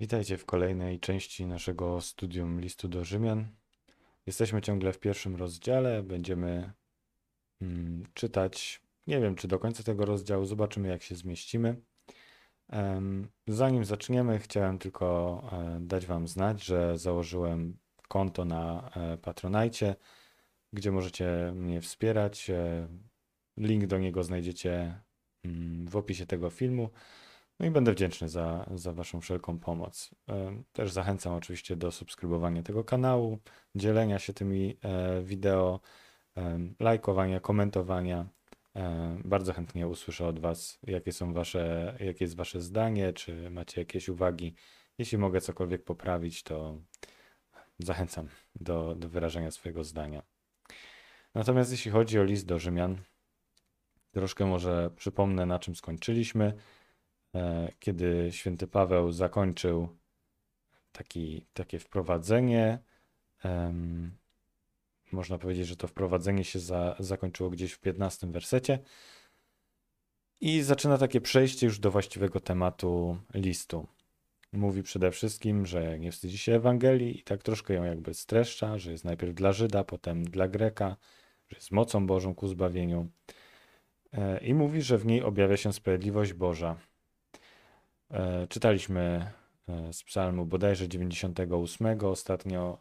Witajcie w kolejnej części naszego studium listu do Rzymian. Jesteśmy ciągle w pierwszym rozdziale. Będziemy mm, czytać. Nie wiem, czy do końca tego rozdziału. Zobaczymy, jak się zmieścimy. Em, Zanim zaczniemy, chciałem tylko e, dać Wam znać, że założyłem konto na e, Patronite, gdzie możecie mnie wspierać. E, Link do niego znajdziecie mm, w opisie tego filmu. No i będę wdzięczny za, za Waszą wszelką pomoc. Też zachęcam oczywiście do subskrybowania tego kanału, dzielenia się tymi e, wideo, lajkowania, komentowania. Bardzo chętnie usłyszę od Was, jakie są Wasze, jakie jest Wasze zdanie, czy macie jakieś uwagi. Jeśli mogę cokolwiek poprawić, to zachęcam do, do wyrażenia swojego zdania. Natomiast jeśli chodzi o list do Rzymian, troszkę może przypomnę, na czym skończyliśmy kiedy święty Paweł zakończył taki, takie wprowadzenie. Można powiedzieć, że to wprowadzenie się za, zakończyło gdzieś w 15 wersecie. I zaczyna takie przejście już do właściwego tematu listu. Mówi przede wszystkim, że nie wstydzi się Ewangelii i tak troszkę ją jakby streszcza, że jest najpierw dla Żyda, potem dla Greka, że jest mocą Bożą ku zbawieniu. E, I mówi, że w niej objawia się sprawiedliwość Boża. E, Czytaliśmy e, z psalmu bodajże 98 ostatnio,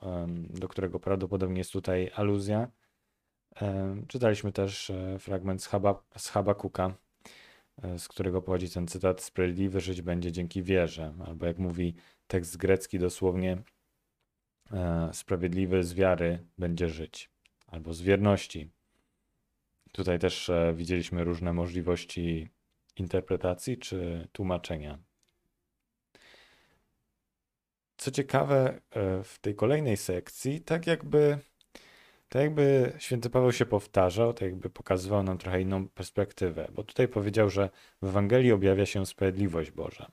do którego prawdopodobnie jest tutaj aluzja. Em, Czytaliśmy też e, fragment z, Haba, z Habakuka, e, z którego pochodzi ten cytat: Sprawiedliwy żyć będzie dzięki wierze. Albo jak mówi tekst grecki dosłownie, e, sprawiedliwy z wiary będzie żyć. Albo z wierności. Tutaj też e, widzieliśmy różne możliwości interpretacji czy tłumaczenia. Co ciekawe, e, w tej kolejnej sekcji, tak jakby, tak jakby święty Paweł się powtarzał, tak jakby pokazywał nam trochę inną perspektywę, bo tutaj powiedział, że w Ewangelii objawia się sprawiedliwość Boża.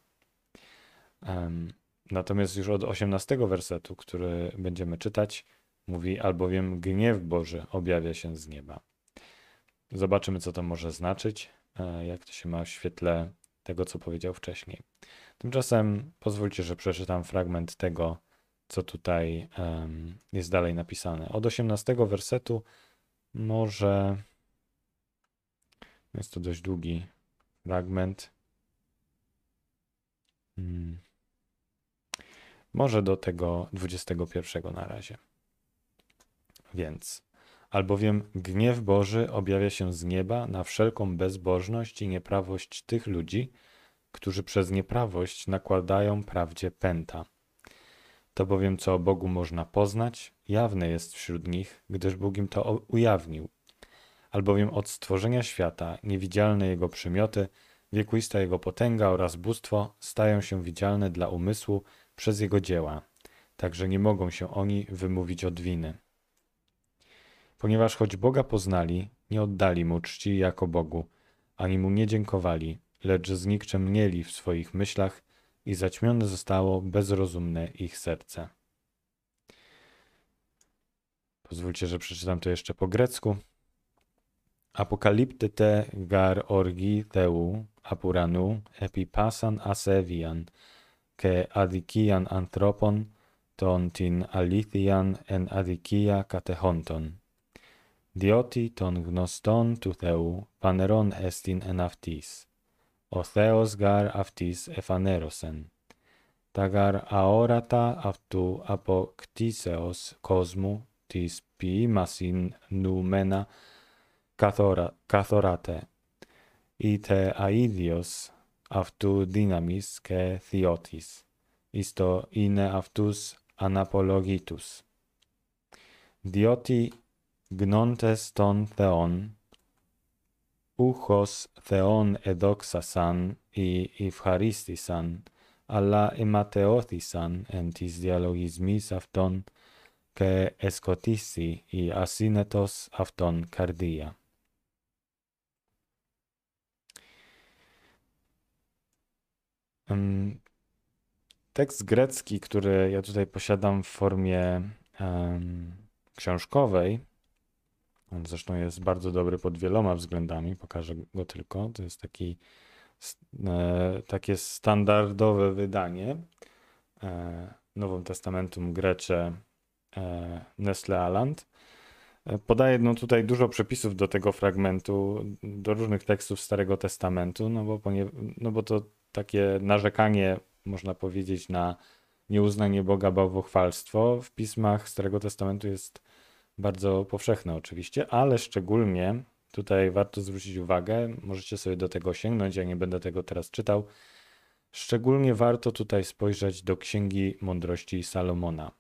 Natomiast już od 18 wersetu, który będziemy czytać, mówi, albowiem gniew Boży objawia się z nieba. Zobaczymy, co to może znaczyć, e, jak to się ma w świetle tego, co powiedział wcześniej. Tymczasem pozwólcie, że przeczytam fragment tego, co tutaj em, jest dalej napisane. Od 18 wersetu może. Jest to dość długi fragment. Hmm. Może do tego 21 na razie. Więc. Albowiem gniew Boży objawia się z nieba na wszelką bezbożność i nieprawość tych ludzi, którzy przez nieprawość nakładają prawdzie pęta. To bowiem, co o Bogu można poznać, jawne jest wśród nich, gdyż Bóg im to ujawnił. Albowiem od stworzenia świata niewidzialne Jego przymioty, wiekuista Jego potęga oraz bóstwo stają się widzialne dla umysłu przez Jego dzieła, także nie mogą się oni wymówić od winy. Ponieważ choć Boga poznali, nie oddali Mu czci jako Bogu, ani Mu nie dziękowali, lecz znikczemnieli w swoich myślach i zaćmione zostało bezrozumne ich serce. Pozwólcie, że przeczytam to jeszcze po grecku. Apokalipty te gar orgi theu apuranu epipasan asevian ke adikian anthropon ton tin alithian en adikia katehonton. Dioti ton gnoston tu theu paneron estin en aftis. Ο Θεός γαρ αυτής εφανέρωσεν. Τα γαρ αόρατα αυτού αποκτήσεως κόσμου της ποιήμασιν νούμενα καθορα, καθοράτε. Είτε αίδιος αυτού δύναμις και θειότης. Ιστο είναι αυτούς αναπολογήτους. Διότι γνώντες των Θεών ούχος Θεόν εδόξασαν ή ευχαρίστησαν, αλλά αιματεώθησαν εν της διαλογισμής αυτών και εσκοτήσει η ασύνετος αυτών καρδία. Em, Tekst grecki, który ja tutaj posiadam w formie em, książkowej, on zresztą jest bardzo dobry pod wieloma względami, pokażę go tylko. To jest taki, e, takie standardowe wydanie. e, Nowym Testamentum Grece e, Nestle Aland. Podaje no, tutaj dużo przepisów do tego fragmentu, do różnych tekstów Starego Testamentu, no bo, no bo to takie narzekanie, można powiedzieć, na nieuznanie Boga, bałwochwalstwo w pismach Starego Testamentu jest bardzo powszechne oczywiście, ale szczególnie tutaj warto zwrócić uwagę, możecie sobie do tego sięgnąć, ja nie będę tego teraz czytał, szczególnie warto tutaj spojrzeć do Księgi Mądrości Salomona.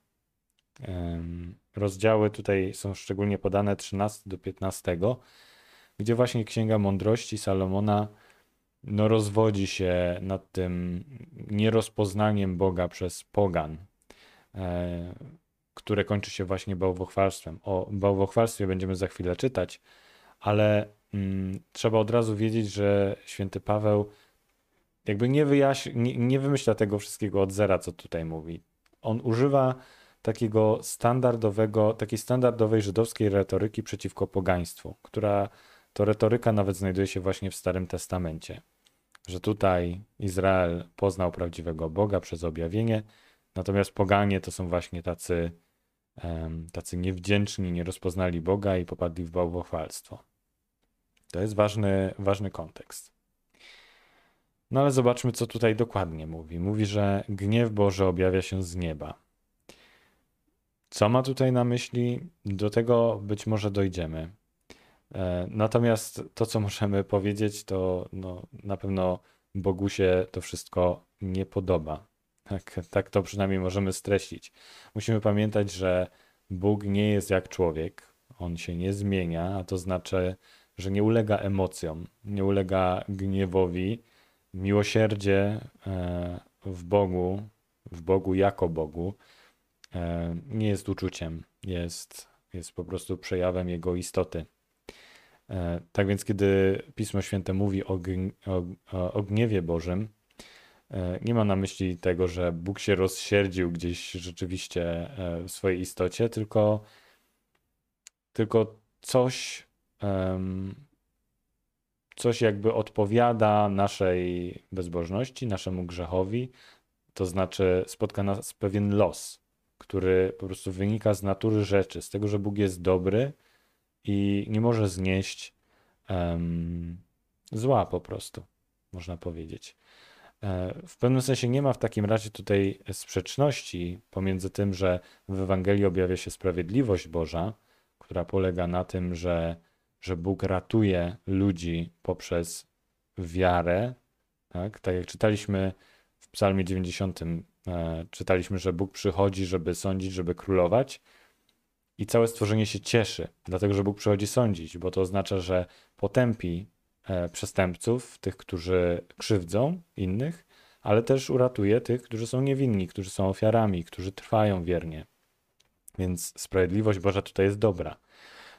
Rozdziały tutaj są szczególnie podane 13 do 15, gdzie właśnie Księga Mądrości Salomona no, rozwodzi się nad tym nierozpoznaniem Boga przez pogan, e, które kończy się właśnie bałwochwalstwem. O bałwochwalstwie będziemy za chwilę czytać, ale mm, trzeba od razu wiedzieć, że święty Paweł jakby nie, wyjaśni, nie, nie wymyśla tego wszystkiego od zera, co tutaj mówi. On używa takiego standardowego, takiej standardowej żydowskiej retoryki przeciwko pogaństwu, która to retoryka nawet znajduje się właśnie w Starym Testamencie. Że tutaj Izrael poznał prawdziwego Boga przez objawienie, natomiast poganie to są właśnie tacy, tacy niewdzięczni, nie rozpoznali Boga i popadli w bałwochwalstwo. To jest ważny, ważny kontekst. No ale zobaczmy, co tutaj dokładnie mówi. Mówi, że gniew Boży objawia się z nieba. Co ma tutaj na myśli? Do tego być może dojdziemy. E, natomiast to, co możemy powiedzieć, to no, na pewno Bogu się to wszystko nie podoba. Tak, tak to przynajmniej możemy streścić. Musimy pamiętać, że Bóg nie jest jak człowiek. On się nie zmienia, a to znaczy, że nie ulega emocjom, nie ulega gniewowi. Miłosierdzie e, w Bogu, w Bogu jako Bogu, e, nie jest uczuciem, jest, jest po prostu przejawem Jego istoty. E, tak więc, kiedy Pismo Święte mówi o, gniewie Bożym, nie ma na myśli tego, że Bóg się rozsierdził gdzieś rzeczywiście w swojej istocie, tylko, tylko coś, coś jakby odpowiada naszej bezbożności, naszemu grzechowi, to znaczy spotka nas pewien los, który po prostu wynika z natury rzeczy, z tego, że Bóg jest dobry i nie może znieść um, zła po prostu, można powiedzieć. E, w pewnym sensie nie ma w takim razie tutaj sprzeczności pomiędzy tym, że w Ewangelii objawia się sprawiedliwość Boża, która polega na tym, że że Bóg ratuje ludzi poprzez wiarę. Tak, tak jak czytaliśmy w Psalmie 90, e, czytaliśmy, że Bóg przychodzi, żeby sądzić, żeby królować. I całe stworzenie się cieszy, dlatego że Bóg przychodzi sądzić, bo to oznacza, że potępi przestępców, tych, którzy krzywdzą innych, ale też uratuje tych, którzy są niewinni, którzy są ofiarami, którzy trwają wiernie. Więc sprawiedliwość Boża tutaj jest dobra.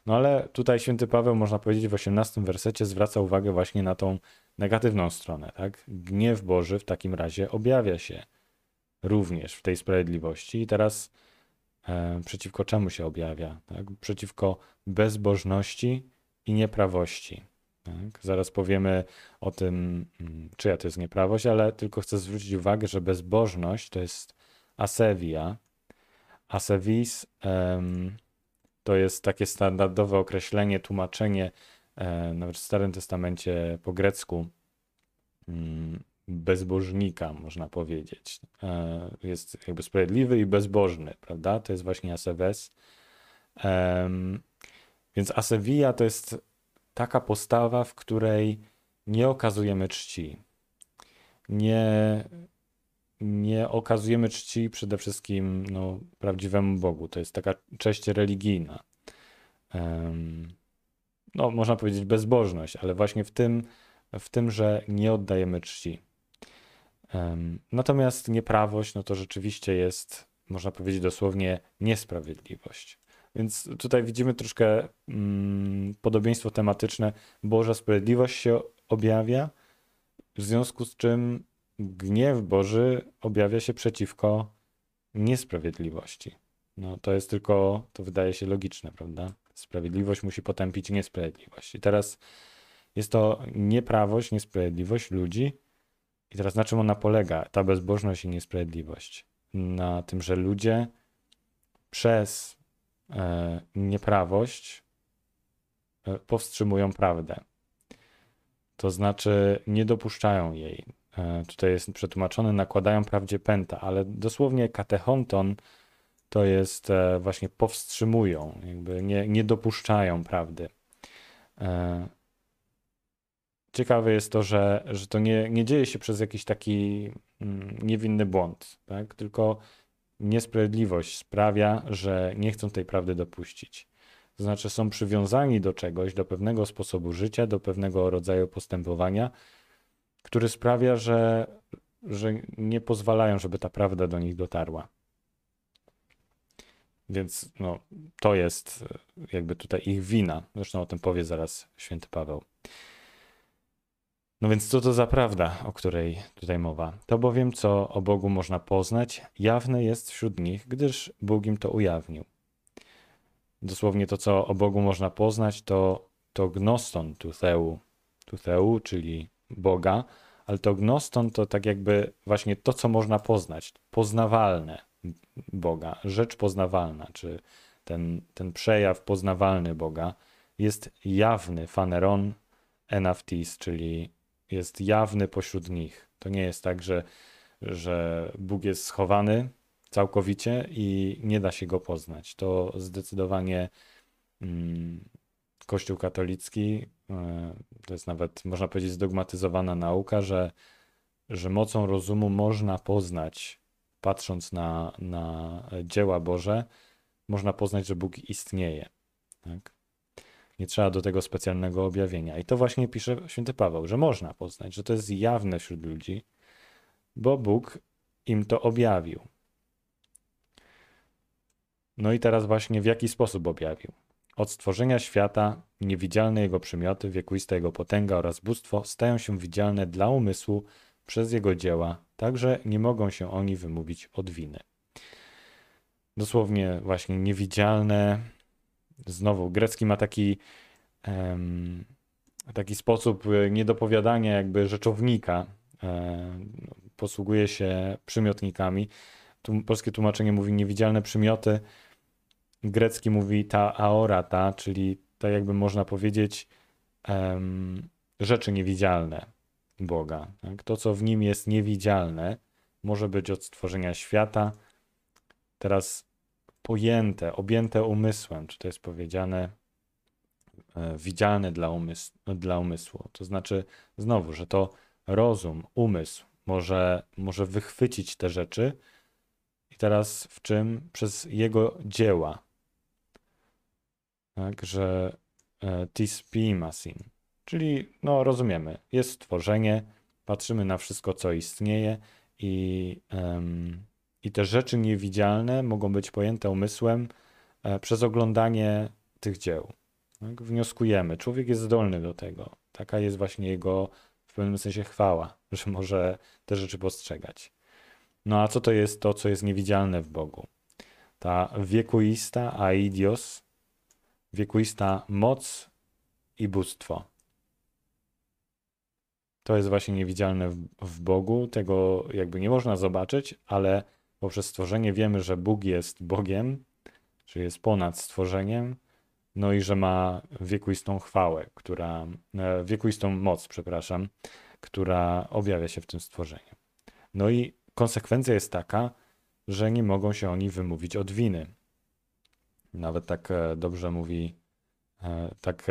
No ale tutaj święty Paweł, można powiedzieć, w 18 wersecie zwraca uwagę właśnie na tą negatywną stronę. Tak? Gniew Boży w takim razie objawia się również w tej sprawiedliwości. I teraz e, przeciwko czemu się objawia? Tak? Przeciwko bezbożności i nieprawości. Tak? Zaraz powiemy o tym, mm, czyja to jest nieprawość, ale tylko chcę zwrócić uwagę, że bezbożność to jest asewia. Asevis um, to jest takie standardowe określenie, tłumaczenie, e, nawet w Starym Testamencie po grecku, mm, bezbożnika, można powiedzieć. E, jest jakby sprawiedliwy i bezbożny, prawda? To jest właśnie asewes. Więc asewia to jest taka postawa, w której nie okazujemy czci. Nie nie okazujemy czci przede wszystkim no, prawdziwemu Bogu. To jest taka cześć religijna. No, można powiedzieć bezbożność, ale właśnie w tym, w tym że nie oddajemy czci. Natomiast nieprawość, no to rzeczywiście jest, można powiedzieć dosłownie, niesprawiedliwość. Więc tutaj widzimy troszkę mm, podobieństwo tematyczne. Boża sprawiedliwość się objawia, w związku z czym gniew Boży objawia się przeciwko niesprawiedliwości. No to jest tylko, to wydaje się logiczne, prawda? Sprawiedliwość musi potępić niesprawiedliwość. I teraz jest to nieprawość, niesprawiedliwość ludzi. I teraz na czym ona polega, ta bezbożność i niesprawiedliwość? na tym, że ludzie przez nieprawość e, powstrzymują prawdę. To znaczy nie dopuszczają jej. E, tutaj jest przetłumaczone, nakładają prawdzie pęta, ale dosłownie katechonton to jest e, właśnie powstrzymują, jakby nie, nie dopuszczają prawdy. E, ciekawe jest to, że, że to nie, nie dzieje się przez jakiś taki mm, niewinny błąd, tak? tylko niesprawiedliwość sprawia, że nie chcą tej prawdy dopuścić. To znaczy są przywiązani do czegoś, do pewnego sposobu życia, do pewnego rodzaju postępowania, który sprawia, że, że nie pozwalają, żeby ta prawda do nich dotarła. Więc no, to jest jakby tutaj ich wina. Zresztą o tym powie zaraz święty Paweł. No więc co to za prawda, o której tutaj mowa? To bowiem, co o Bogu można poznać, jawne jest wśród nich, gdyż Bóg im to ujawnił. Dosłownie to, co o Bogu można poznać, to, to gnoston tutheu, tutheu, czyli Boga, ale to gnoston to tak jakby właśnie to, co można poznać, poznawalne Boga, rzecz poznawalna, czy ten, ten przejaw poznawalny Boga jest jawny, faneron enaftis, czyli jest jawny pośród nich. To nie jest tak, że, że Bóg jest schowany całkowicie i nie da się go poznać. To zdecydowanie mm, Kościół katolicki, e, to jest nawet, można powiedzieć, zdogmatyzowana nauka, że, że mocą rozumu można poznać, patrząc na, na dzieła Boże, można poznać, że Bóg istnieje. Tak? Nie trzeba do tego specjalnego objawienia. I to właśnie pisze święty Paweł, że można poznać, że to jest jawne wśród ludzi, bo Bóg im to objawił. No i teraz właśnie w jaki sposób objawił? Od stworzenia świata niewidzialne jego przymioty, wiekuista jego potęga oraz bóstwo stają się widzialne dla umysłu przez jego dzieła, także nie mogą się oni wymówić od winy. Dosłownie właśnie niewidzialne. Znowu, grecki ma taki, um, taki sposób niedopowiadania jakby rzeczownika. Um, posługuje się przymiotnikami. Tu, polskie tłumaczenie mówi niewidzialne przymioty grecki mówi ta aorata, czyli tak jakby można powiedzieć um, rzeczy niewidzialne Boga. Tak? To, co w nim jest niewidzialne, może być od stworzenia świata, teraz pojęte, objęte umysłem, czy to jest powiedziane, e, widzialne dla, dla umysłu. To znaczy, znowu, że to rozum, umysł może, może wychwycić te rzeczy, i teraz w czym? Przez jego dzieła, tak, że e, tispimasin, czyli no rozumiemy, jest stworzenie, patrzymy na wszystko, co istnieje i, um, i te rzeczy niewidzialne mogą być pojęte umysłem e, przez oglądanie tych dzieł. Tak? Wnioskujemy, człowiek jest zdolny do tego. Taka jest właśnie jego w pewnym sensie chwała, że może te rzeczy postrzegać. No a co to jest to, co jest niewidzialne w Bogu? Ta wiekuista aidios, wiekuista moc i bóstwo. To jest właśnie niewidzialne w, w, Bogu, tego jakby nie można zobaczyć, ale poprzez stworzenie wiemy, że Bóg jest Bogiem, czyli jest ponad stworzeniem, no i że ma wiekuistą chwałę, która, e, wiekuistą moc, przepraszam, która objawia się w tym stworzeniu. No i konsekwencja jest taka, że nie mogą się oni wymówić od winy. Nawet tak e, dobrze mówi, e, tak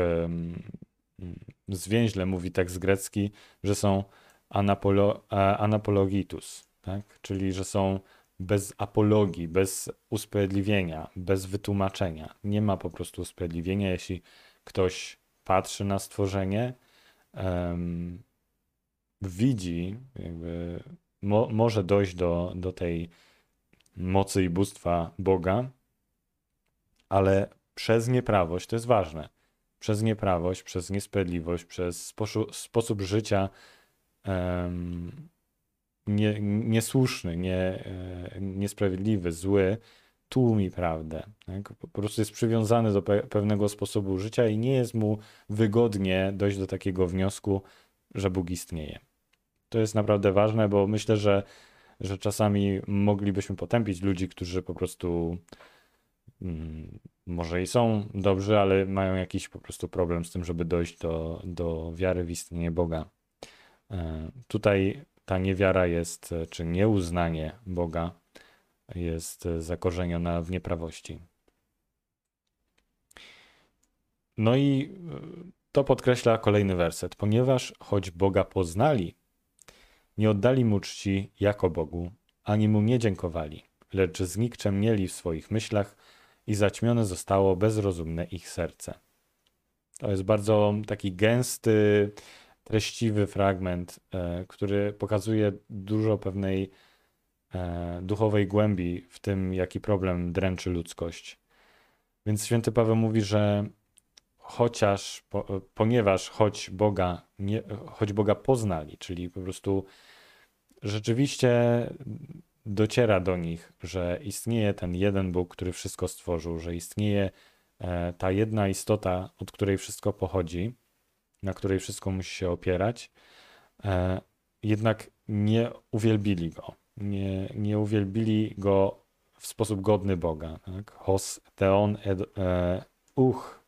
zwięźle mówi tekst grecki, że są anapolo, anapologitus, tak? czyli że są bez apologii, bez usprawiedliwienia, bez wytłumaczenia. Nie ma po prostu usprawiedliwienia, jeśli ktoś patrzy na stworzenie, um, widzi, jakby mo, może dojść do, do tej mocy i bóstwa Boga, ale przez nieprawość, to jest ważne, przez nieprawość, przez niesprawiedliwość, przez sposób, życia um, nie, niesłuszny, nie, e, niesprawiedliwy, zły, tłumi prawdę. Tak? Po prostu jest przywiązany do pe pewnego sposobu życia i nie jest mu wygodnie dojść do takiego wniosku, że Bóg istnieje. To jest naprawdę ważne, bo myślę, że że czasami moglibyśmy potępić ludzi, którzy po prostu mm, może i są dobrzy, ale mają jakiś po prostu problem z tym, żeby dojść do, do wiary w istnienie Boga. E, tutaj ta niewiara jest, czy nieuznanie Boga jest zakorzeniona w nieprawości. No i to podkreśla kolejny werset. Ponieważ choć Boga poznali, nie oddali mu czci jako Bogu, ani mu nie dziękowali, lecz znikczemnieli w swoich myślach i zaćmione zostało bezrozumne ich serce. To jest bardzo taki gęsty, treściwy fragment, e, który pokazuje dużo pewnej e, duchowej głębi w tym, jaki problem dręczy ludzkość. Więc święty Paweł mówi, że chociaż, po, ponieważ choć Boga, nie, choć Boga poznali, czyli po prostu rzeczywiście dociera do nich, że istnieje ten jeden Bóg, który wszystko stworzył, że istnieje e, ta jedna istota, od której wszystko pochodzi, na której wszystko musi się opierać, e, jednak nie uwielbili go. Nie, nie uwielbili go w sposób godny Boga. Tak? Hos ed, e, uch,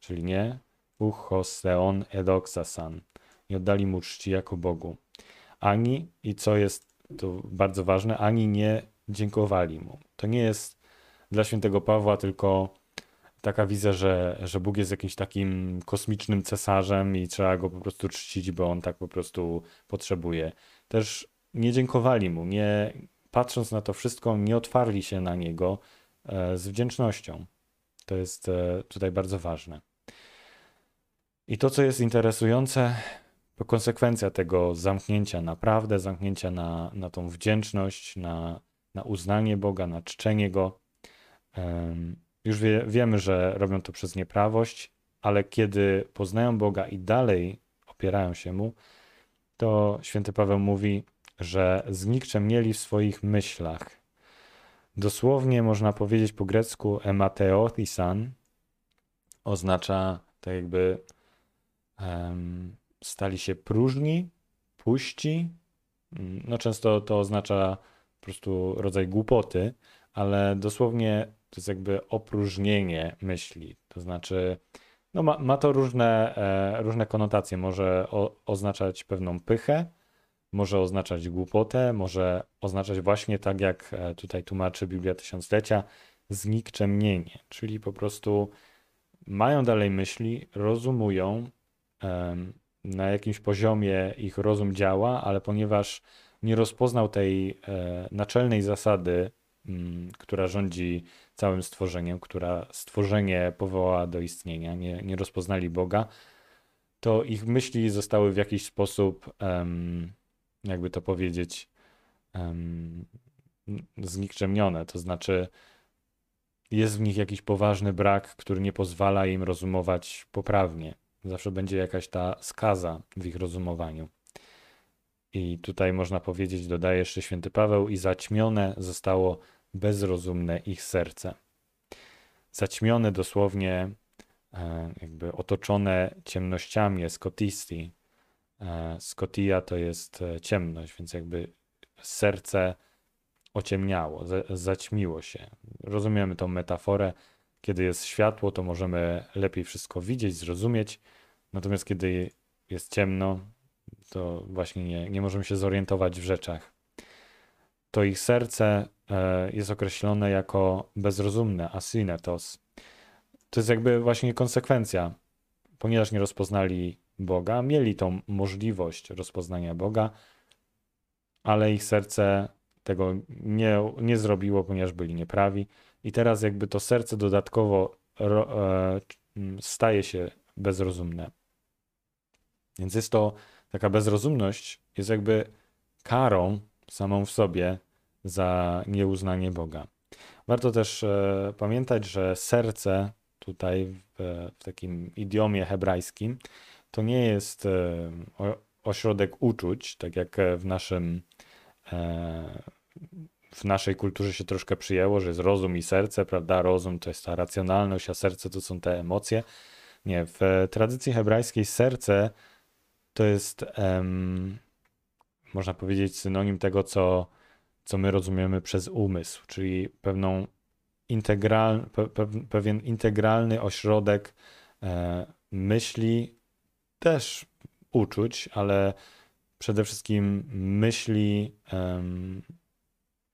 czyli nie, uch hos theon edoxasan. Nie oddali mu czci jako Bogu. Ani, i co jest to bardzo ważne, ani nie dziękowali mu. To nie jest dla świętego Pawła tylko taka wizja, że, że Bóg jest jakimś takim kosmicznym cesarzem i trzeba go po prostu czcić, bo on tak po prostu potrzebuje. Też nie dziękowali mu, nie patrząc na to wszystko, nie otwarli się na niego e, z wdzięcznością. To jest e, tutaj bardzo ważne. I to, co jest interesujące, to konsekwencja tego zamknięcia, naprawdę zamknięcia na, na tą wdzięczność, na, na uznanie Boga, na czczenie Go. Już wie, wiemy, że robią to przez nieprawość, ale kiedy poznają Boga i dalej opierają się Mu, to święty Paweł mówi, że znikczemnieli w swoich myślach. Dosłownie można powiedzieć po grecku emateothisan oznacza tak jakby um, stali się próżni, puści. No często to oznacza po prostu rodzaj głupoty, ale dosłownie to jest jakby opróżnienie myśli. To znaczy, no ma, ma to różne, e, różne konotacje. Może o, oznaczać pewną pychę, może oznaczać głupotę, może oznaczać właśnie tak, jak e, tutaj tłumaczy Biblia Tysiąclecia, znikczemnienie, czyli po prostu mają dalej myśli, rozumują, na jakimś poziomie ich rozum działa, ale ponieważ nie rozpoznał tej e, naczelnej zasady, która rządzi całym stworzeniem, która stworzenie powołała do istnienia, nie, nie rozpoznali Boga, to ich myśli zostały w jakiś sposób, jakby to powiedzieć, em, znikczemnione. To znaczy, jest w nich jakiś poważny brak, który nie pozwala im rozumować poprawnie. Zawsze będzie jakaś ta skaza w ich rozumowaniu. I tutaj można powiedzieć, dodaje jeszcze święty Paweł, i zaćmione zostało bezrozumne ich serce. Zaćmione dosłownie, e, jakby otoczone ciemnościami, skotisti. E, Skotia to jest e, ciemność, więc jakby serce ociemniało, zaćmiło się. Rozumiemy tą metaforę. Kiedy jest światło, to możemy lepiej wszystko widzieć, zrozumieć. Natomiast kiedy jest ciemno, to właśnie nie, nie możemy się zorientować w rzeczach. To ich serce jest określone jako bezrozumne, asinetos. To jest jakby właśnie konsekwencja. Ponieważ nie rozpoznali Boga, mieli tą możliwość rozpoznania Boga, ale ich serce tego nie, nie zrobiło, ponieważ byli nieprawi. I teraz jakby to serce dodatkowo ro, e, staje się bezrozumne. Więc jest to taka bezrozumność, jest jakby karą samą w sobie za nieuznanie Boga. Warto też e, pamiętać, że serce tutaj w, w, takim idiomie hebrajskim to nie jest e, ośrodek uczuć, tak jak w naszym e, w naszej kulturze się troszkę przyjęło, że jest rozum i serce, prawda? Rozum to jest ta racjonalność, a serce to są te emocje. Nie, w tradycji hebrajskiej serce to jest, um, można powiedzieć, synonim tego, co, co my rozumiemy przez umysł, czyli pewną integral, pe, pe, pewien integralny ośrodek e, myśli, też uczuć, ale przede wszystkim myśli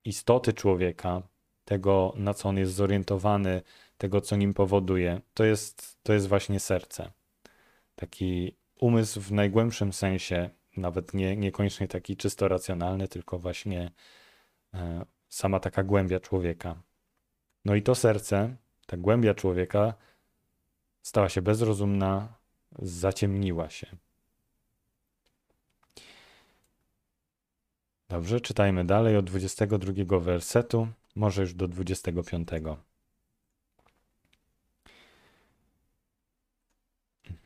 istoty człowieka, tego na co on jest zorientowany, tego co nim powoduje, to jest, to jest właśnie serce. Taki umysł w najgłębszym sensie, nawet nie, niekoniecznie taki czysto racjonalny, tylko właśnie e, sama taka głębia człowieka. No i to serce, ta głębia człowieka stała się bezrozumna, zaciemniła się. Dobrze, czytajmy dalej od 22 wersetu, może już do 25.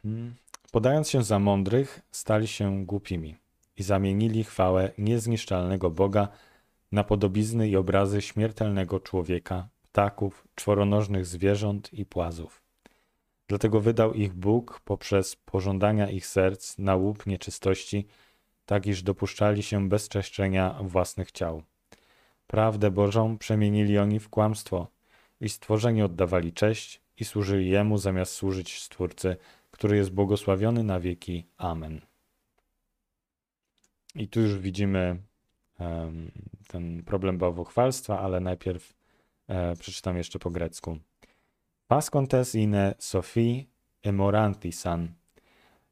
Mhm. Podając się za mądrych, stali się głupimi i zamienili chwałę niezniszczalnego Boga na podobizny i obrazy śmiertelnego człowieka, ptaków, czworonożnych zwierząt i płazów. Dlatego wydał ich Bóg poprzez pożądania ich serc na łup nieczystości, tak iż dopuszczali się bezczeszczenia własnych ciał. Prawdę Bożą przemienili oni w kłamstwo i stworzeni oddawali cześć i służyli Jemu zamiast służyć Stwórcy, który jest błogosławiony na wieki. Amen. I tu już widzimy ten problem bałwochwalstwa, ale najpierw e, przeczytam jeszcze po grecku. Pascontes ine Sophie emorantisan,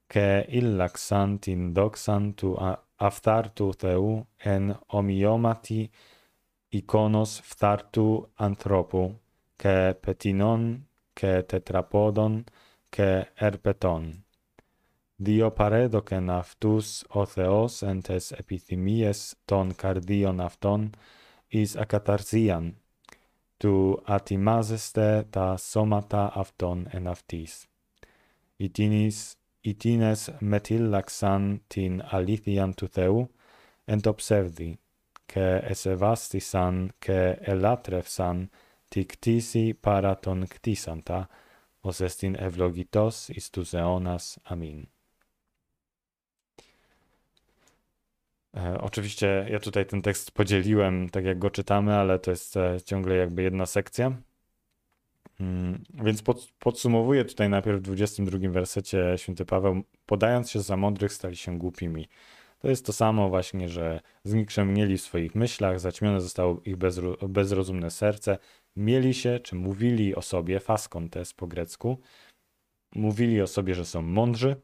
que illaxant indoxan tu aftartu teu en omiomati iconos ftartu anthropu, que petinon, que tetrapodon, que erpeton. Δύο παρέδοκεν αυτούς ο Θεός εν τες επιθυμίες των καρδίων αυτών εις ακαταρσίαν, του ατιμάζεστε τα σώματα αυτών εν αυτής. Ιτίνης, ιτίνες μετήλαξαν την αλήθειαν του Θεού εν το ψεύδι, και εσεβάστησαν και ελάτρευσαν τη κτήση παρά τον κτήσαντα, os estin evlogitos istus eonas. Amin. E, oczywiście ja tutaj ten tekst podzieliłem tak jak go czytamy, ale to jest e, ciągle jakby jedna sekcja. Mm, więc pod, podsumowuję tutaj najpierw w 22 wersecie święty Paweł, podając się za mądrych stali się głupimi. To jest to samo właśnie, że znikrzemnieli w swoich myślach, zaćmione zostało ich bezro, bezrozumne serce, mieli się, czy mówili o sobie, faskontes po grecku, mówili o sobie, że są mądrzy,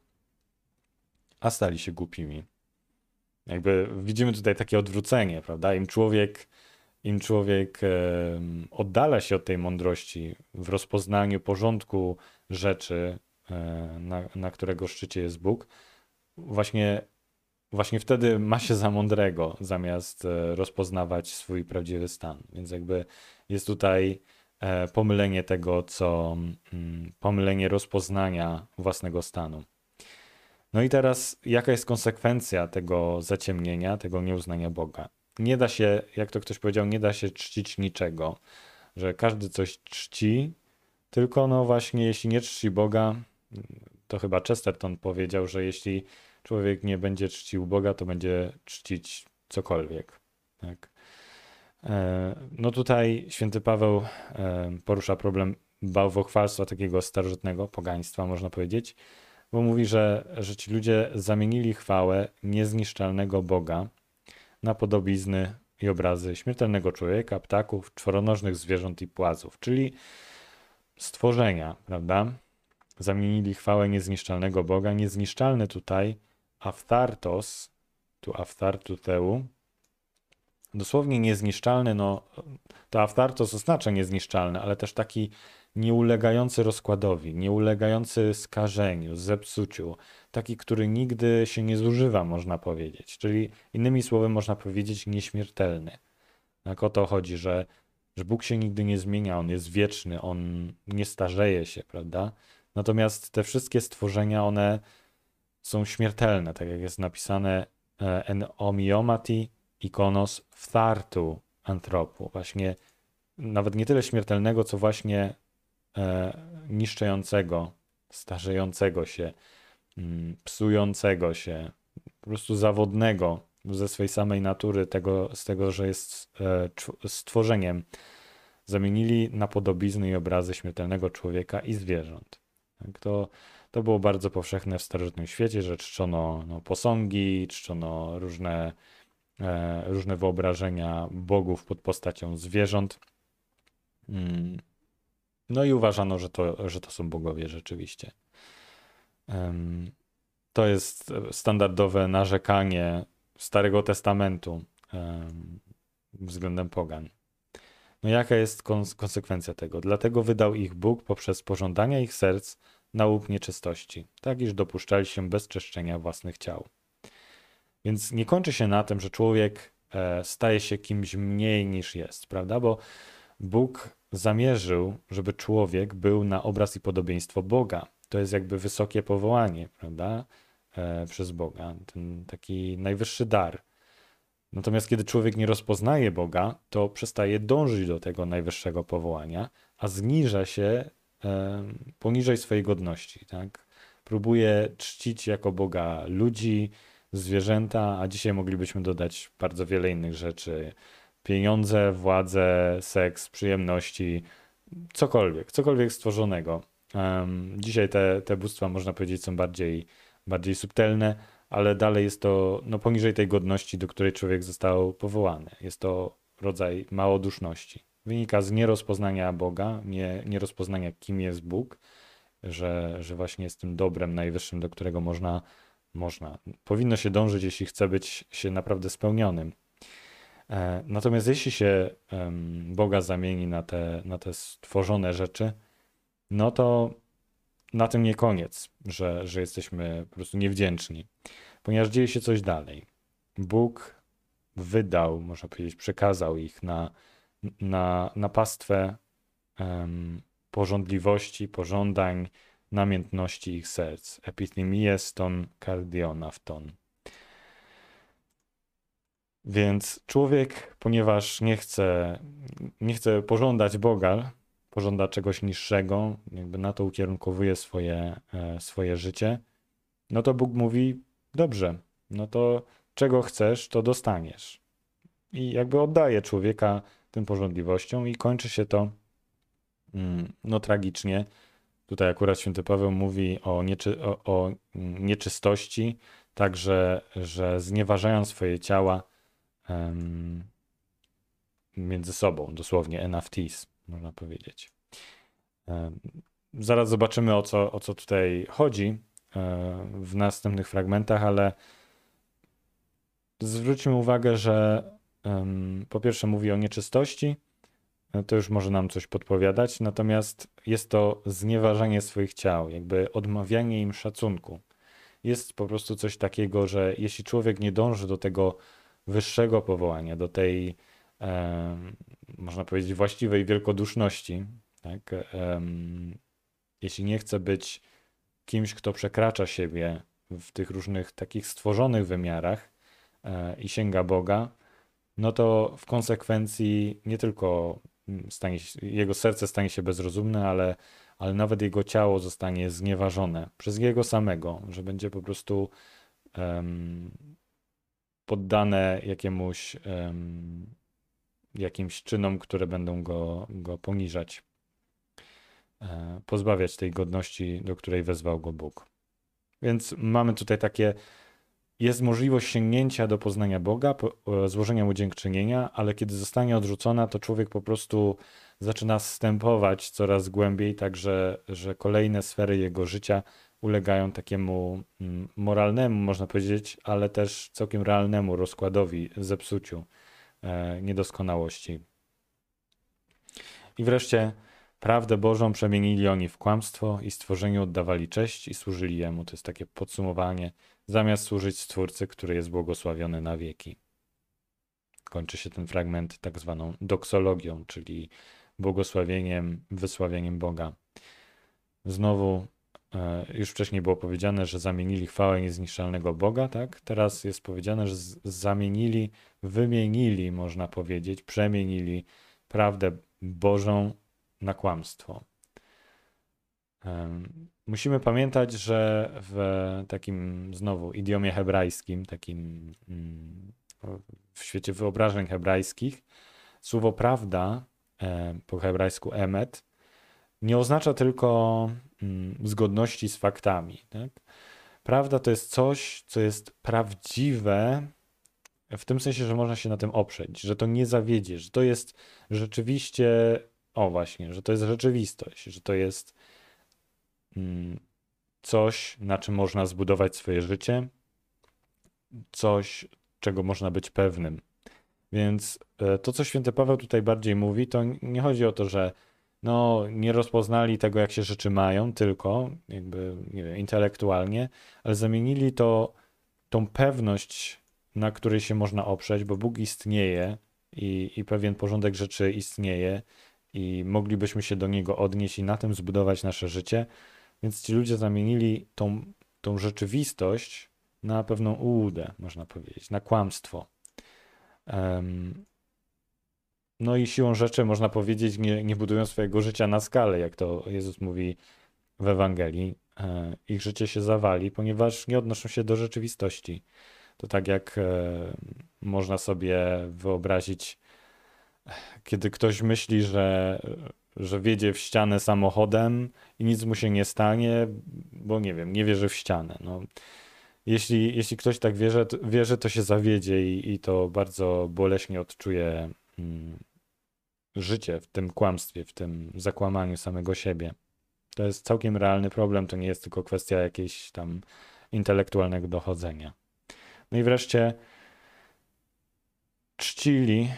a stali się głupimi. Jakby widzimy tutaj takie odwrócenie, prawda? Im człowiek, im człowiek oddala się od tej mądrości w rozpoznaniu porządku rzeczy, e, na, na którego szczycie jest Bóg, właśnie właśnie wtedy ma się za mądrego, zamiast e, rozpoznawać swój prawdziwy stan. Więc jakby jest tutaj e, pomylenie tego, co mm, pomylenie rozpoznania własnego stanu. No i teraz, jaka jest konsekwencja tego zaciemnienia, tego nieuznania Boga? Nie da się, jak to ktoś powiedział, nie da się czcić niczego, że każdy coś czci, tylko no właśnie, jeśli nie czci Boga, to chyba Chesterton powiedział, że jeśli człowiek nie będzie czcił Boga, to będzie czcić cokolwiek. Tak? E, no tutaj święty Paweł e, porusza problem bałwochwalstwa takiego starożytnego, pogaństwa można powiedzieć, bo mówi, że, że ci ludzie zamienili chwałę niezniszczalnego Boga na podobizny i obrazy śmiertelnego człowieka, ptaków, czworonożnych zwierząt i płazów, czyli stworzenia, prawda? Zamienili chwałę niezniszczalnego Boga. Niezniszczalny tutaj Aftartos, tu Aftartu Theu, dosłownie niezniszczalny, no to Aftartos oznacza niezniszczalny, ale też taki nieulegający rozkładowi, nieulegający skażeniu, zepsuciu, taki, który nigdy się nie zużywa, można powiedzieć. Czyli innymi słowy można powiedzieć nieśmiertelny. Tak o to chodzi, że, że Bóg się nigdy nie zmienia, On jest wieczny, On nie starzeje się, prawda? Natomiast te wszystkie stworzenia, one są śmiertelne, tak jak jest napisane e, en omiomati ikonos wtartu antropu. Właśnie nawet nie tyle śmiertelnego, co właśnie niszczącego, starzejącego się, mm, psującego się, po prostu zawodnego ze swej samej natury, tego, z tego, że jest e, stworzeniem, zamienili na podobizny i obrazy śmiertelnego człowieka i zwierząt. Tak, to, to było bardzo powszechne w starożytnym świecie, że czczono no, posągi, czczono różne, e, różne wyobrażenia bogów pod postacią zwierząt. Mm. No i uważano, że to, że to są bogowie rzeczywiście. To jest standardowe narzekanie Starego Testamentu względem pogan. No jaka jest konsekwencja tego? Dlatego wydał ich Bóg poprzez pożądania ich serc na łup nieczystości, tak iż dopuszczali się bezczeszczenia własnych ciał. Więc nie kończy się na tym, że człowiek e, staje się kimś mniej niż jest, prawda? Bo Bóg zamierzył, żeby człowiek był na obraz i podobieństwo Boga. To jest jakby wysokie powołanie, prawda? E, przez Boga, ten taki najwyższy dar. Natomiast kiedy człowiek nie rozpoznaje Boga, to przestaje dążyć do tego najwyższego powołania, a zniża się e, poniżej swojej godności. Tak? Próbuje czcić jako Boga ludzi, zwierzęta, a dzisiaj moglibyśmy dodać bardzo wiele innych rzeczy: pieniądze, władzę, seks, przyjemności, cokolwiek, cokolwiek stworzonego. Dzisiaj te, te bóstwa, można powiedzieć, są bardziej, bardziej subtelne, ale dalej jest to no, poniżej tej godności, do której człowiek został powołany. Jest to rodzaj małoduszności. Wynika z nierozpoznania Boga, nie, nierozpoznania, kim jest Bóg, że, że właśnie jest tym dobrem najwyższym, do którego można, można, powinno się dążyć, jeśli chce być się naprawdę spełnionym. E, natomiast jeśli się Boga zamieni na te, na te stworzone rzeczy, no to na tym nie koniec, że, że jesteśmy po prostu niewdzięczni, ponieważ dzieje się coś dalej. Bóg wydał, można powiedzieć, przekazał ich na, na, na pastwę um, porządliwości, pożądań, namiętności ich serc. Epithemię ton kardiona w ton. Więc człowiek, ponieważ nie chce, nie chce pożądać Boga, pożąda czegoś niższego, jakby na to ukierunkowuje swoje, e, swoje życie, no to Bóg mówi: Dobrze, no to czego chcesz, to dostaniesz. I jakby oddaje człowieka tym porządliwościom, i kończy się to mm, no tragicznie. Tutaj akurat święty Paweł mówi o, nieczy, o, o nieczystości, także, że znieważają swoje ciała um, między sobą, dosłownie NFTs można powiedzieć. Zaraz zobaczymy, o co, o co tutaj chodzi e, w następnych fragmentach, ale zwróćmy uwagę, że po pierwsze mówi o nieczystości, e, to już może nam coś podpowiadać, natomiast jest to znieważanie swoich ciał, jakby odmawianie im szacunku. Jest po prostu coś takiego, że jeśli człowiek nie dąży do tego wyższego powołania, do tej można powiedzieć, właściwej wielkoduszności. Tak? Jeśli nie chce być kimś, kto przekracza siebie w tych różnych takich stworzonych wymiarach e, i sięga Boga, no to w konsekwencji nie tylko stanie się, jego serce stanie się bezrozumne, ale, ale nawet jego ciało zostanie znieważone przez jego samego, że będzie po prostu poddane jakiemuś jakimś czynom, które będą go, go poniżać, e, pozbawiać tej godności, do której wezwał go Bóg. Więc mamy tutaj takie, jest możliwość sięgnięcia do poznania Boga, złożenia mu dziękczynienia, ale kiedy zostanie odrzucona, to człowiek po prostu zaczyna wstępować coraz głębiej, tak że, że kolejne sfery jego życia ulegają takiemu mm, moralnemu, można powiedzieć, ale też całkiem realnemu rozkładowi, zepsuciu. E, niedoskonałości. I wreszcie prawdę Bożą przemienili oni w kłamstwo i stworzeniu oddawali cześć i służyli Jemu. To jest takie podsumowanie, zamiast służyć Stwórcy, który jest błogosławiony na wieki. Kończy się ten fragment tak zwaną doksologią, czyli błogosławieniem, wysławieniem Boga. Znowu już wcześniej było powiedziane, że zamienili chwałę niezniszczalnego Boga, tak? Teraz jest powiedziane, że zamienili, wymienili, można powiedzieć, przemienili prawdę Bożą na kłamstwo. musimy pamiętać, że w takim znowu idiomie hebrajskim, takim mm, w świecie wyobrażeń hebrajskich, słowo prawda e, po hebrajsku emet nie oznacza tylko zgodności z faktami. Tak? Prawda to jest coś, co jest prawdziwe w tym sensie, że można się na tym oprzeć, że to nie zawiedzie, że to jest rzeczywiście, o właśnie, że to jest rzeczywistość, że to jest mm, coś, na czym można zbudować swoje życie, coś, czego można być pewnym. Więc e, to, co święty Paweł tutaj bardziej mówi, to nie chodzi o to, że no, nie rozpoznali tego, jak się rzeczy mają, tylko jakby wiem, intelektualnie, ale zamienili to, tą pewność, na której się można oprzeć, bo Bóg istnieje i, i pewien porządek rzeczy istnieje i moglibyśmy się do niego odnieść i na tym zbudować nasze życie. Więc ci ludzie zamienili tą, tą rzeczywistość na pewną ułudę, można powiedzieć, na kłamstwo. Um, no i siłą rzeczy, można powiedzieć, nie, nie budują swojego życia na skalę, jak to Jezus mówi w Ewangelii. E, ich życie się zawali, ponieważ nie odnoszą się do rzeczywistości. To tak jak e, można sobie wyobrazić, kiedy ktoś myśli, że, że wiedzie w ścianę samochodem i nic mu się nie stanie, bo nie wiem, nie wierzy w ścianę. No, jeśli, jeśli ktoś tak wierzy, to, wierzy, to się zawiedzie i, i to bardzo boleśnie odczuje mm, życie w tym kłamstwie, w tym zakłamaniu samego siebie. To jest całkiem realny problem, to nie jest tylko kwestia jakiejś tam intelektualnego dochodzenia. No i wreszcie czcili,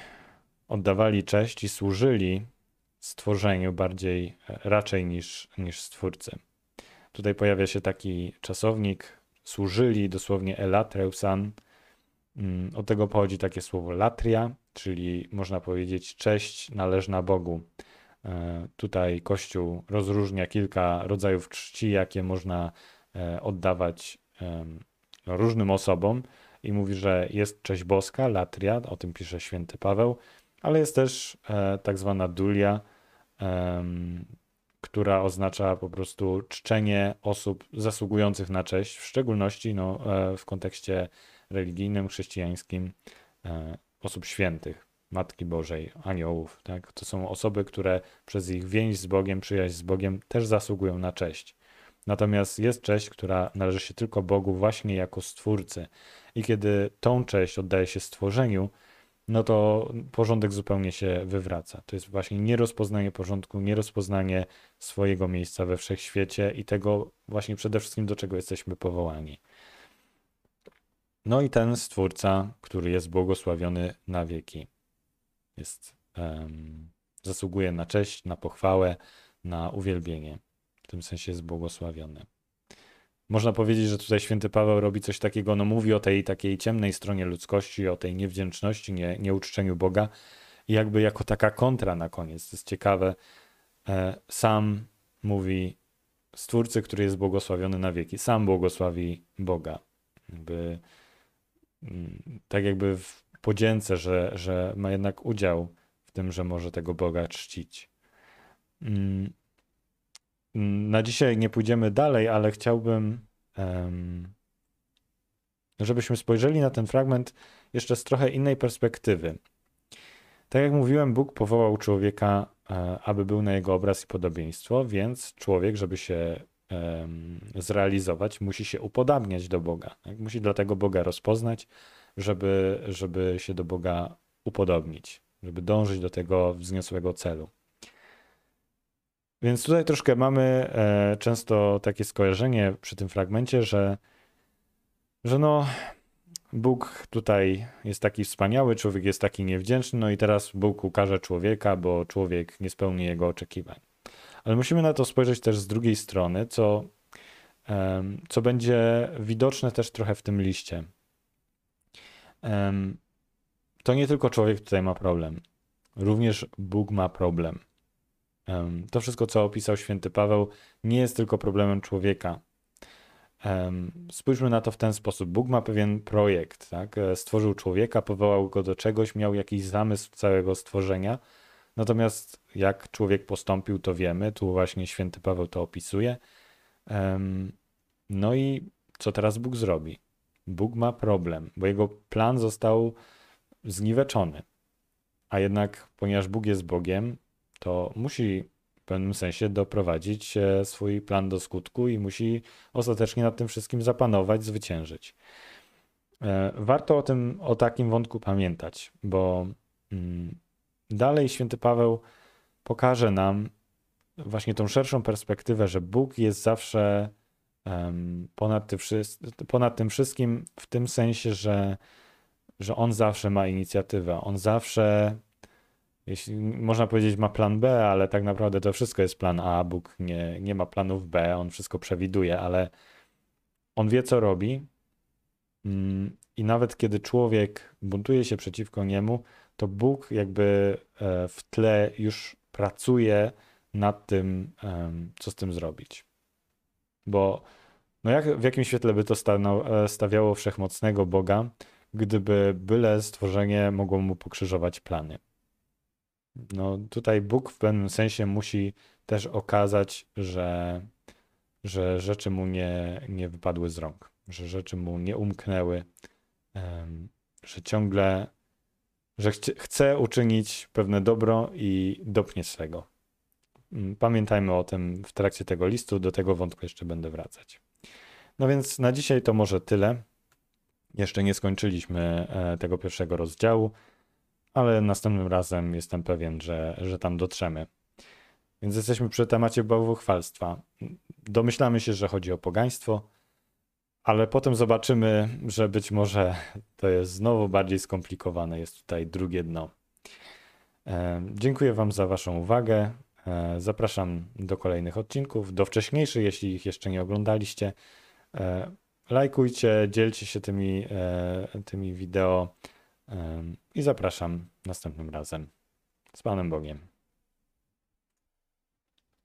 oddawali cześć i służyli stworzeniu bardziej raczej niż, niż stwórcy. Tutaj pojawia się taki czasownik, służyli, dosłownie elatreusan. Mm, od tego pochodzi takie słowo latria, czyli można powiedzieć cześć należna Bogu. E, tutaj Kościół rozróżnia kilka rodzajów czci, jakie można e, oddawać różnym osobom i mówi, że jest cześć boska, latria, o tym pisze święty Paweł, ale jest też e, tak zwana dulia, która oznacza po prostu czczenie osób zasługujących na cześć, w szczególności no, w kontekście religijnym, chrześcijańskim, osób świętych, Matki Bożej, aniołów. Tak? To są osoby, które przez ich więź z Bogiem, przyjaźń z Bogiem też zasługują na cześć. Natomiast jest cześć, która należy się tylko Bogu właśnie jako Stwórcy. I kiedy tą cześć oddaje się stworzeniu, no to porządek zupełnie się wywraca. To jest właśnie nierozpoznanie porządku, nierozpoznanie swojego miejsca we wszechświecie i tego właśnie przede wszystkim, do czego jesteśmy powołani. No i ten Stwórca, który jest błogosławiony na wieki, jest, um, zasługuje na cześć, na pochwałę, na uwielbienie. W tym sensie jest błogosławiony. Można powiedzieć, że tutaj święty Paweł robi coś takiego, no mówi o tej takiej ciemnej stronie ludzkości, o tej niewdzięczności, nie, nieuczczeniu Boga i jakby jako taka kontra na koniec. To jest ciekawe. E, sam mówi Stwórcy, który jest błogosławiony na wieki. Sam błogosławi Boga. Jakby tak jakby w podzięce, że, że ma jednak udział w tym, że może tego Boga czcić. Mm, na dzisiaj nie pójdziemy dalej, ale chciałbym, żebyśmy spojrzeli na ten fragment jeszcze z trochę innej perspektywy. Tak jak mówiłem, Bóg powołał człowieka, e, aby był na jego obraz i podobieństwo, więc człowiek, żeby się zrealizować, musi się upodabniać do Boga. Tak? Musi dlatego Boga rozpoznać, żeby, żeby się do Boga upodobnić, żeby dążyć do tego wzniosłego celu. Więc tutaj troszkę mamy e, często takie skojarzenie przy tym fragmencie, że, że no, Bóg tutaj jest taki wspaniały, człowiek jest taki niewdzięczny, no i teraz Bóg ukaże człowieka, bo człowiek nie spełni jego oczekiwań. Ale musimy na to spojrzeć też z drugiej strony, co, co będzie widoczne też trochę w tym liście. To nie tylko człowiek tutaj ma problem, również Bóg ma problem. To wszystko, co opisał święty Paweł, nie jest tylko problemem człowieka. Spójrzmy na to w ten sposób. Bóg ma pewien projekt, tak? E, stworzył człowieka, powołał go do czegoś, miał jakiś zamysł całego stworzenia Natomiast jak człowiek postąpił, to wiemy. Tu właśnie święty Paweł to opisuje. No i co teraz Bóg zrobi? Bóg ma problem, bo jego plan został zniweczony. A jednak, ponieważ Bóg jest Bogiem, to musi w pewnym sensie doprowadzić e, swój plan do skutku i musi ostatecznie nad tym wszystkim zapanować, zwyciężyć. E, Warto o tym, o takim wątku pamiętać, bo mm, dalej święty Paweł pokaże nam właśnie tą szerszą perspektywę, że Bóg jest zawsze ponad tym wszystkim w tym sensie, że, że On zawsze ma inicjatywę, On zawsze, jeśli można powiedzieć, ma plan B, ale tak naprawdę to wszystko jest plan A. Bóg nie, nie ma planów B, On wszystko przewiduje, ale On wie, co robi. Mm, I nawet kiedy człowiek buntuje się przeciwko niemu, to Bóg jakby e, w tle już pracuje nad tym, co z tym zrobić. Bo no jak, w jakim świetle by to e, stawiało wszechmocnego Boga, gdyby byle stworzenie mogło mu pokrzyżować plany? No tutaj Bóg w pewnym sensie musi też okazać, że, że rzeczy mu nie, nie wypadły z rąk, że rzeczy mu nie umknęły, że ciągle, że chce, uczynić pewne dobro i dopnie swego. Mm, Pamiętajmy o tym w trakcie tego listu, do tego wątku jeszcze będę wracać. No więc na dzisiaj to może tyle. Jeszcze nie skończyliśmy e, tego pierwszego rozdziału, ale następnym razem jestem pewien, że, że tam dotrzemy. Więc jesteśmy przy temacie bałwochwalstwa. Domyślamy się, że chodzi o pogaństwo, ale potem zobaczymy, że być może to jest znowu bardziej skomplikowane. Jest tutaj drugie dno. E, Dziękuję Wam za Waszą uwagę. E, Zapraszam do kolejnych odcinków, do wcześniejszych, jeśli ich jeszcze nie oglądaliście. E, Lajkujcie, dzielcie się tymi, tymi wideo i zapraszam następnym razem. Z Panem Bogiem.